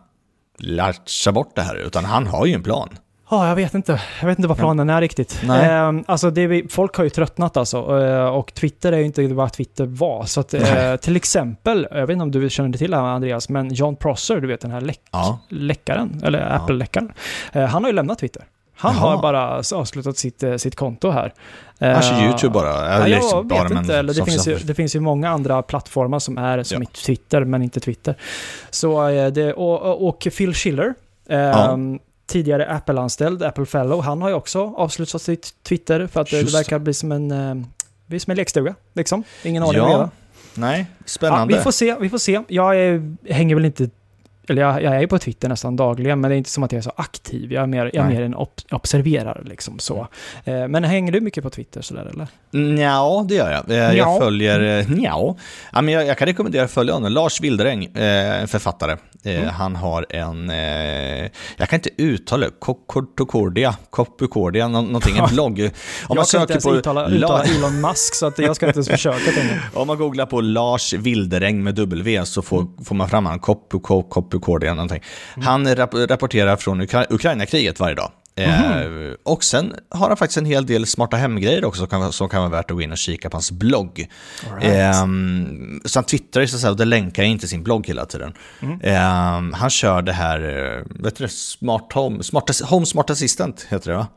latchar bort det här, utan han har ju en plan. Ja, jag vet inte. Jag vet inte vad planen är riktigt. Eh, alltså, vi, folk har ju tröttnat alltså. Eh, och Twitter är ju inte vad Twitter var. Så att, eh, till exempel, jag vet inte om du känner till det här Andreas, men John Prosser, du vet den här läck, Ja. läckaren, eller Apple-läckaren. Eh, han har ju lämnat Twitter. Han Jaha. har bara avslutat sitt, eh, sitt konto här. Kör Eh, YouTube bara. Ja, Eller jag liksom vet inte. Eller det, finns ju, det finns ju många andra plattformar som är som Ja. Twitter, men inte Twitter. Så det, och, och- Phil Schiller, eh, Ja. Tidigare Apple-anställd, Apple Fellow, han har ju också avslutat sitt Twitter för att det, Just det verkar bli som en, eh, som en lekstuga, liksom. Ingen aning Ja, vad göra. Nej, Ja, spännande. vi får se, vi får se. Jag är, hänger väl inte eller jag, jag är på Twitter nästan dagligen, men det är inte som att jag är så aktiv. Jag är mer, jag är mer en ob observerare liksom så. Eh, men hänger du mycket på Twitter sådär eller? Ja, det gör jag. Eh, Jag följer, eh, nja. Ja, men jag, jag kan rekommendera att följa honom. Lars Wilderäng, eh, författare. Eh, Mm. Han har en, eh, jag kan inte uttala det, Cocordia, Copucordia, nå- någonting, en *laughs* blogg. Om jag man kan inte söker ens på uttala, La- uttala Elon Musk, så att jag ska inte ens försöka. *laughs* Om man googlar på Lars Wilderäng med W så får, Mm. får man fram han Kopu, Ko- Kopukordia någonting. Han rap rapporterar från Ukra Ukraina-kriget varje dag. Mhm. Eh, och sen har han faktiskt en hel del smarta hemgrejer också som kan, som kan vara värt att gå in och kika på hans blogg. Right. Ehm, så han twittrar ju så att och det länkar inte sin blogg hela tiden. Mm. Ehm, han kör det här, eh, vet du Smart Home, Smart, Home Smart Assistant heter det va?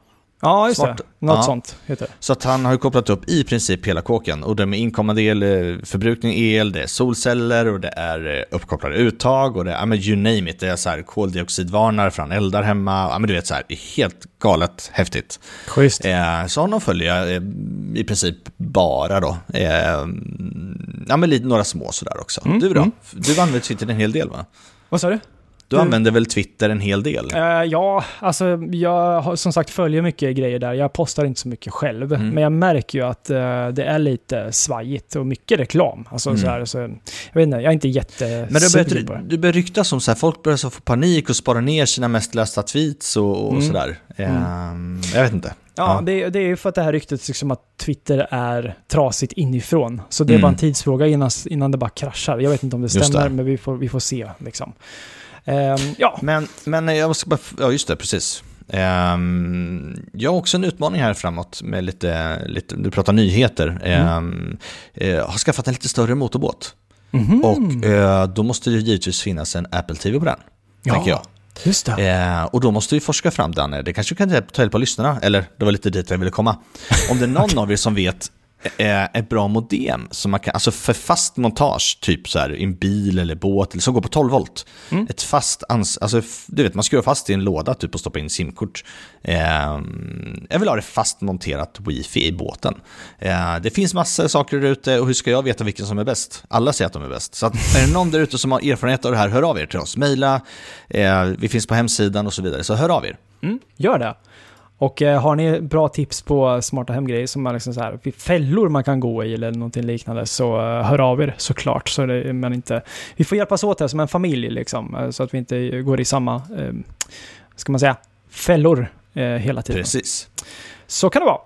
Ja, just Smart. det. Något Ja. sånt heter det. Så att han har ju kopplat upp i princip hela kåken. Och det är med inkommande el, eh, förbrukning el, det är solceller och det är eh, uppkopplade uttag och det är, ja men you name it. Det är så här koldioxidvarnar för han eldar hemma. Ja men du vet så här, helt galet häftigt. Schysst. Eh, så honom följer jag eh, i princip bara då. Eh, ja men lite, några små sådär också. Mm, Du då? mm. Du använder Twitter en hel del va? Vad sa du? Du Du- använder väl Twitter en hel del? Eh, ja, alltså jag har som sagt följer mycket grejer där. Jag postar inte så mycket själv, Mm. men jag märker ju att eh, det är lite svajigt och mycket reklam. Alltså Mm. så här, så, jag vet inte, jag är inte jättesugen Men det på det. börjar, du börjar ryktas om så här, folk börjar så få panik och spara ner sina mest lästa tweets och, och Mm. sådär. Ehm, jag vet inte. Ja, Ja. Det, det är ju för att det här ryktet liksom att Twitter är trasigt inifrån. Så det är Mm. bara en tidsfråga innan, innan det bara kraschar. Jag vet inte om det stämmer, men vi får, vi får se. Liksom. Ehm, ja, Men, men jag måste bara, ja just det, precis. Ehm, jag har också en utmaning här framåt med lite, lite du pratar nyheter. Ehm, eh, har skaffat en lite större motorbåt. Mhm. Och eh, då måste det givetvis finnas en Apple TV på den, Ja. tänker jag. just det. Eh, och då måste vi forska fram den. Det kanske kan ta hjälp av lyssnarna, eller det var lite dit jag ville komma. Om det är någon *laughs* av er som vet ett bra modem som man kan, alltså för fast montage, typ så här i en bil eller båt, eller som går på 12 volt. Mm. Ett fast, ans alltså du vet man skruvar fast i en låda typ och stoppar in simkort. Eh, jag vill ha det fast monterat wifi i båten. Eh, det finns massor saker där ute och hur ska jag veta vilken som är bäst? Alla säger att de är bäst. Så att, *laughs* är det någon där ute som har erfarenhet av det här, hör av er till oss. Maila, eh, vi finns på hemsidan och så vidare, så hör av er. Mm, gör det. Och eh, har ni bra tips på smarta hemgrejer som man liksom så här, fällor man kan gå i eller någonting liknande så eh, hör av er såklart. Så det, man inte, vi får hjälpas åt här som en familj liksom, eh, så att vi inte går i samma, eh, ska man säga, fällor eh, hela tiden. Precis. Så kan det vara.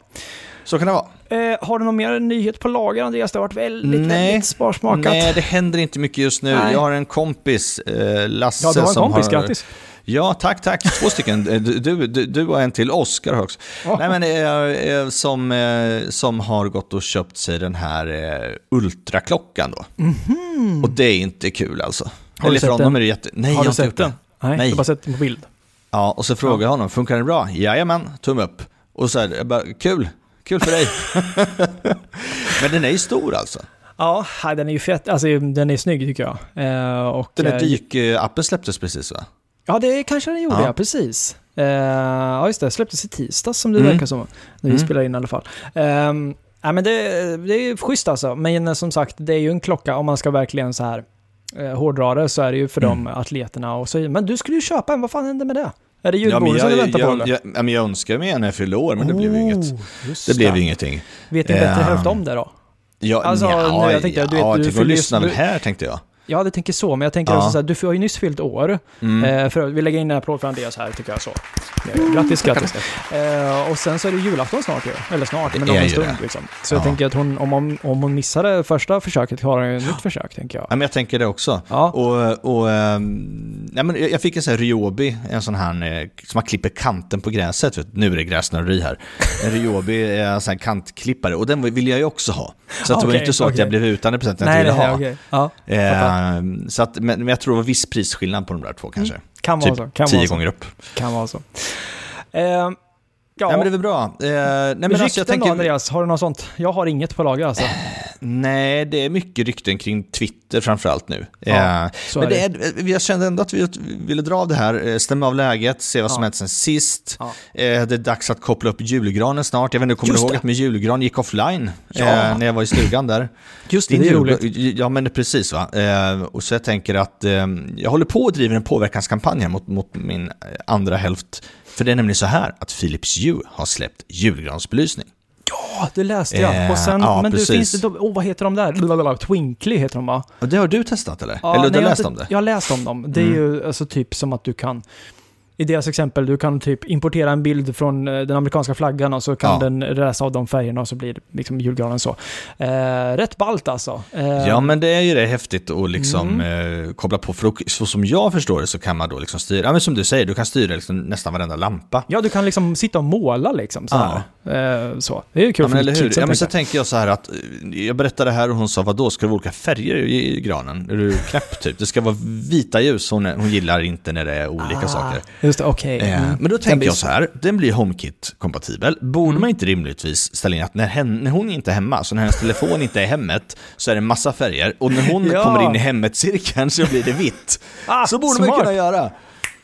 Så kan det vara. Eh, har du någon mer nyhet på lager Andreas? Det har varit väldigt, Nej. väldigt sparsmakat. Nej, det händer inte mycket just nu. Nej. Jag har en kompis, eh, Lasse, ja, du har en som kompis, har... grattis. Ja, tack, tack. Två stycken. Eh, Du, du, du, och en till, Oskar också. Ja. Nej, men eh, eh, som, eh, som har gått och köpt sig den här eh, ultraklockan då. Och det är inte kul alltså. Har Eller för honom är det jätte... Nej, har jag har inte sett gjort det. den? Nej, Nej. du har bara sett den på bild. Ja, och så frågar jag honom, funkar den bra? Jajamän, tumme upp. Och så här, jag bara, kul, kul för dig. *laughs* men den är ju stor alltså. Ja, den är ju fett. Alltså, den är snygg tycker jag. Och, Den där dykappen släpptes precis va? Ja, det kanske den gjorde, Ja. ja, precis. Eh, ja, just det. Släpptes i tisdags som det Mm. verkar som. När vi Mm. spelar in i alla fall. Um, ja, men det, det är schysst alltså. Men eh, som sagt, det är ju en klocka om man ska verkligen så här eh, hårdra det så är det ju för Mm. de atleterna och så. Men du skulle ju köpa en, vad fan hände med det? Är det Ja, julbordet som jag, du jag, väntar på jag, eller? jag, ja, men jag önskar mig en när jag fyllde år, men det blev ju inget. Oh, just Det blev ju ingenting. Vet ni bättre Eh, hälft om det då? Ja, Alltså, nu, jag tänkte, du vet, ja, du till fyller vår ju- lyssnare du- här tänkte jag. Ja, det tänker så, men jag tänker Ja. också så här, du har ju nyss fyllt år. Mm. Eh, för, vi lägger in en applåd för Andreas här, tycker jag så. Eh, Grattis, grattis. Eh, och sen så är det julafton snart ju. Eller snart, men Det om en stund det. liksom. Så jag Ja. tänker att hon, om, hon, om hon missade första försöket har hon ju ett nytt försök, tänker jag. Ja, men jag tänker det också. Ja. Och, och, ehm, ja, men jag jag fick en sån här Ryobi, en sån här eh, som man klipper kanten på gräset. Vet, nu är det gräsnörderi här. En Ryobi är en sån här kantklippare och den vill jag ju också ha. Så att det var inte så att okej. jag blev utan den presenten jag inte ville ha. okej. Ja, fattar. Ehm, så att, men, men jag tror det var viss prisskillnad på de där två kanske. kan vara Typ så. Kan tio vara så. gånger upp. Kan vara så. Eh, ja, Ja, men det är väl bra. Eh, nej, men rykten alltså, jag då, tänker, Andreas? Har du något sånt? Jag har inget på lager alltså. Nej, det är mycket rykten kring Twitter framförallt nu. Ja, Eh, men det är, jag kände ändå att vi ville dra av det här, eh, stämma av läget, se vad som Ja. hänt sen sist. Ja. Eh, Det är dags att koppla upp julgranen snart. Jag vet inte, kommer du Just ihåg det. att min julgran gick offline Ja. eh, när jag var i stugan där? Just det, Din det är roligt. Ja, men precis va. Eh, Och så jag tänker att eh, jag håller på och driver en påverkanskampanj här mot, mot min eh, andra hälft. För det är nämligen så här att Philips Hue har släppt julgransbelysning. Ja, det läste jag. Eh, och sen, ja, men du, precis. finns det, oh, vad heter de där? Blablabla, Twinkly heter de va? Det har du testat eller? Ja, eller du nej, har jag läst inte- om det? Jag har läst om dem. Det är Mm. ju alltså typ som att du kan i deras exempel, du kan typ importera en bild från eh, den amerikanska flaggan och så kan Ja. den läsa av de färgerna och så blir det liksom julgranen så. Eh, rätt ballt alltså. Eh, Ja, men det är ju det häftigt att liksom Mm. eh, koppla på. För då, så som jag förstår det så kan man då liksom styra, ja men som du säger, du kan styra liksom nästan varenda lampa. Ja, du kan liksom sitta och måla liksom så här. Eh, så. Det är ju kul Ja, men eller hur? kidsen, Ja, men så tänker tänker jag så här att, eh, jag berättade det här och hon sa, vadå, ska det vara olika färger i, i granen? Är du knäpp typ? Det ska vara vita ljus, hon, hon gillar inte när det är olika Ah, saker. Just det, okej. Eh, Mm. Men då tänker jag så här, den blir HomeKit-kompatibel. Borde Mm. man inte rimligtvis ställa in att när, hen, när hon inte är hemma, så när hennes telefon inte är hemmet, så är det en massa färger. Och när hon *laughs* Ja. kommer in i hemmet-cirkeln så blir det vitt. Ah, så borde smart. man kunna göra.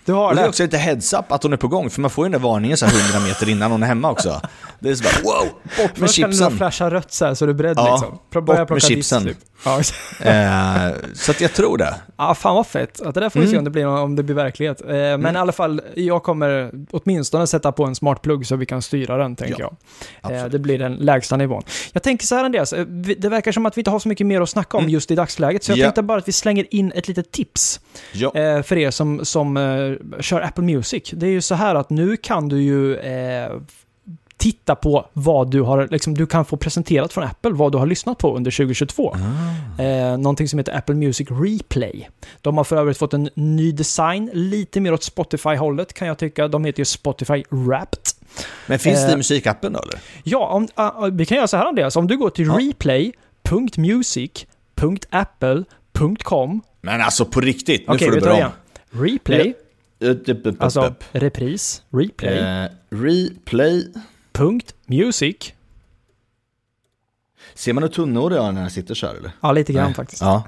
Du har Och det är också lite heads-up att hon är på gång, för man får ju den där varningen så här 100 meter innan hon är hemma också. Det är så bara wow, bort med Först chipsen. flasha rött så här så är du beredd Ja, liksom. Bort börja med plocka disk, chipsen. typ. Ja, Eh, så att jag tror det. Ja, fan vad fett. Att det där får vi se Mm. om det blir, om det blir verklighet. Eh, men i alla fall, jag kommer åtminstone sätta på en smart plugg så vi kan styra den, tänker Ja, jag. Eh, det blir den lägsta nivån. Jag tänker så här Andreas, eh, det verkar som att vi inte har så mycket mer att snacka om Mm. just i dagsläget, så jag Ja. tänkte bara att vi slänger in ett litet tips Ja. eh, för er som, som eh, kör Apple Music. Det är ju så här att nu kan du ju titta på vad du har, liksom, du kan få presenterat från Apple vad du har lyssnat på under 2022. Ah. Eh, någonting som heter Apple Music Replay. De har för övrigt fått en ny design, lite mer åt Spotify-hållet kan jag tycka. De heter ju Spotify Wrapped. Men finns det Eh, i musikappen då eller? Ja, om, ah, vi kan göra så här Andreas. Om du går till Ja. replay.music.apple.com Men alltså på riktigt, nu Okej, får du bra. igen. Replay, alltså repris, replay, Eh, replay. Punkt music, Ser man hur tunnhårig jag är när jag sitter så här eller? Ja, lite grann Nej. faktiskt. Ja.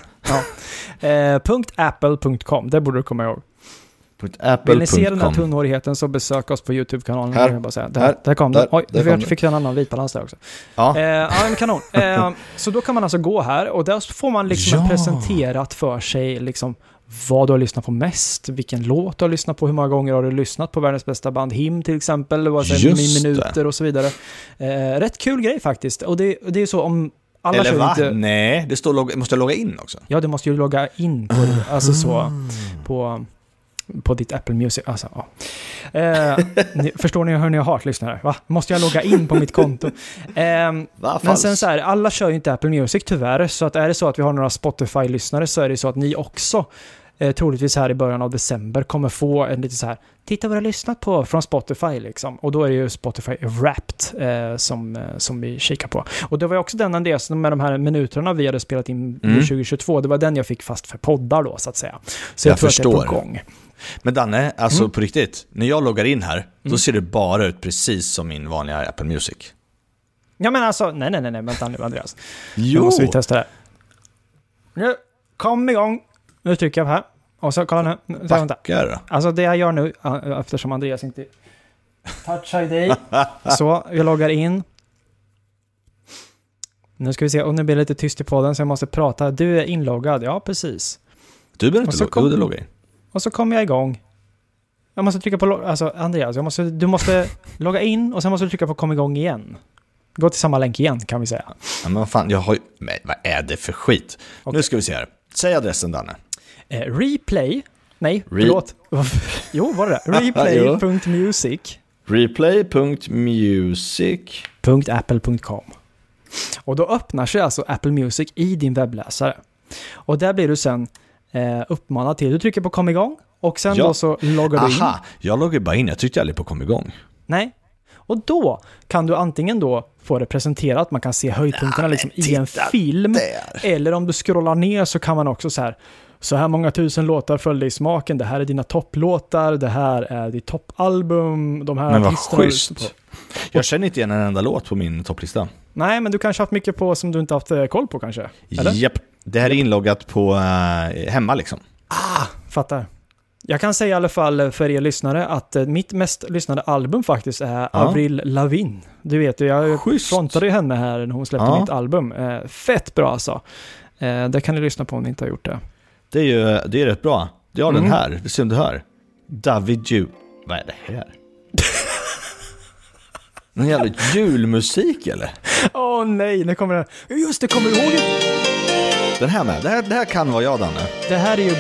Eh, .apple.com, det borde du komma ihåg. Vill ni se den här Apple.com. tunnhårigheten så besök oss på YouTube-kanalen. Här. jag bara säga. Där, Här. där kom Där. den. Oj, Där vi fick en annan vitbalans där också. Ja. Eh, ja, kanon. Eh, så då kan man alltså gå här och där får man liksom Ja. presenterat för sig liksom vad du har lyssnat på mest, vilken låt du har lyssnat på, hur många gånger har du lyssnat på världens bästa band HIM till exempel, vad säger minuter och så vidare. Eh, rätt kul grej faktiskt. Och det, det är ju så om alla Eller va? inte... Nej, det står måste jag logga in också? Ja, du måste ju logga in på, alltså så, på, på ditt Apple Music. Alltså, ja. eh, ni, *laughs* förstår ni hur ni har lyssnare? Va? Måste jag logga in på mitt konto? Ehm, Va? men sen så här, alla kör ju inte Apple Music tyvärr, så att är det så att vi har några Spotify-lyssnare så är det så att ni också eh, troligtvis här i början av december kommer få en lite så här, titta vad du har lyssnat på från Spotify liksom. Och då är det ju Spotify Wrapped eh, som, eh, som vi kikar på. Och det var ju också den Andreas, med de här minuterna vi hade spelat in Mm. 2022, det var den jag fick fast för poddar då så att säga. Så jag, Jag tror att det är förstår. på gång. Men Danne, alltså Mm. på riktigt. När jag loggar in här, då Mm. ser det bara ut precis som min vanliga Apple Music. Ja men alltså, nej nej nej, nej vänta nu Andreas. Nu Jo! måste vi testa det. Nu, kom igång. Nu trycker jag på här. Och så, kolla nu. så. Backar. Alltså det jag gör nu, eftersom Andreas inte touchar dig. *laughs* så, jag loggar in. Nu ska vi se, och nu blir det lite tyst i podden så jag måste prata. Du är inloggad, ja precis. Du behöver inte logga kom- du loggar in. Och så kommer jag igång. Jag måste trycka på, alltså Andreas, jag måste, du måste *laughs* logga in och sen måste du trycka på kom igång igen. Gå till samma länk igen kan vi säga. Ja, men vad fan, jag har ju... Men vad är det för skit? Okej. Nu ska vi se här. Säg adressen Danne. Eh, replay, nej, Re- förlåt. *laughs* jo, var det det? *laughs* Replay.music. Replay.music. .apple.com. Och då öppnar sig alltså Apple Music i din webbläsare. Och där blir du sen eh, uppmanad till, du trycker på kom igång och sen Ja. då så loggar du in. Aha, jag loggar bara in. Jag tryckte aldrig på kom igång. Nej. Och då kan du antingen då få det presenterat, man kan se höjdpunkterna Ja, liksom i en film. Där. Eller om du scrollar ner så kan man också så här, så här många tusen låtar följde i smaken, det här är dina topplåtar, det här är ditt toppalbum, de här Men vad schysst. Jag känner inte igen en enda låt på min topplista. Nej, men du kanske haft mycket på som du inte haft eh, koll på kanske? Eller? Japp. Det här är inloggat på eh, hemma liksom. Fattar. Jag kan säga i alla fall för er lyssnare att eh, mitt mest lyssnade album faktiskt är Avril Lavigne. Du vet ju, jag Schysst. frontade ju henne här när hon släppte Ja. mitt album. Eh, fett bra alltså. Eh, det kan ni lyssna på om ni inte har gjort det. Det är ju det är rätt bra. Jag har Mm. den här, det ser om du hör. David Ju... Vad är det här? *laughs* Någon jävla julmusik eller? Åh nej, nu kommer den. Just det, kommer du ihåg? Den här med, det här, det här kan vara jag Danne. Det här är ju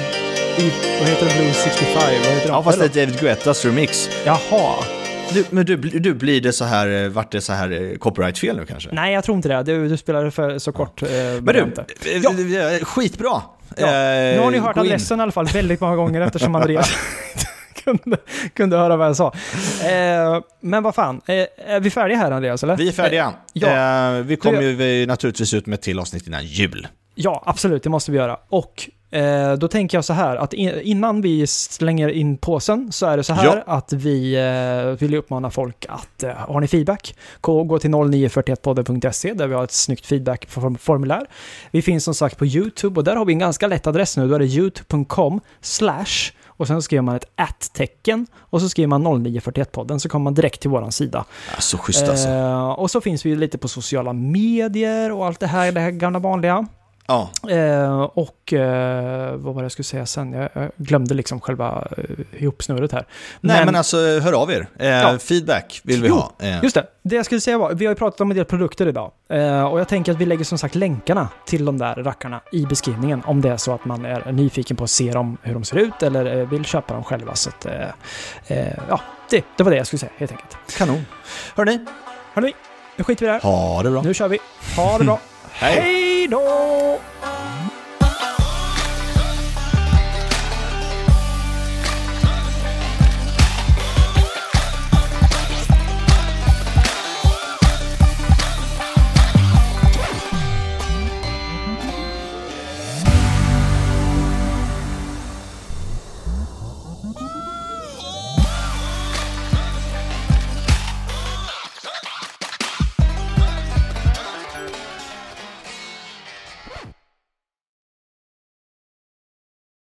i, vad heter det, Blues 65? Vad heter Ja fast det är David Guettas remix. Jaha. Du, men du, du blir det så här, eh, vart det så här eh, copyright-fel nu kanske? Nej, jag tror inte det. Du, du spelade för så kort eh, Men du, eh, Ja. skitbra! Ja, Eh, Nu har ni hört adressen i alla fall väldigt många gånger eftersom Andreas *laughs* kunde, kunde höra vad jag sa. Eh, men vad fan, eh, är vi färdiga här Andreas eller? Vi är färdiga. ja. Vi kommer ju vi naturligtvis ut med ett till avsnitt innan jul. Ja, absolut, det måste vi göra. Och eh, då tänker jag så här att in, innan vi slänger in påsen så är det så här Ja. att vi eh, vill uppmana folk att eh, har ni feedback, gå, till 0941podden.se där vi har ett snyggt feedbackformulär. Vi finns som sagt på YouTube och där har vi en ganska lätt adress nu. Då är det youtube.com slash och sen skriver man ett at-tecken och så skriver man 0941podden så kommer man direkt till våran sida. Ja, så schysst alltså. Eh, och så finns vi lite på sociala medier och allt det här, det här gamla vanliga. Ja, Eh, och eh, vad var det jag skulle säga sen? Jag, jag glömde liksom själva eh, ihopsnurret här. nej men, alltså hör av er. Eh, Ja. Feedback vill vi Jo, ha. Eh, Just det, det jag skulle säga var, vi har ju pratat om en del produkter idag. Eh, och jag tänker att vi lägger som sagt länkarna till de där rackarna i beskrivningen. Om det är så att man är nyfiken på att se dem, hur de ser ut eller eh, vill köpa dem själva. Så att, ja, det, det var det jag skulle säga helt enkelt. Kanon. Hörni, Hörni, nu skiter vi där. ha det bra. Nu kör vi. Ha det bra. Hej! Då!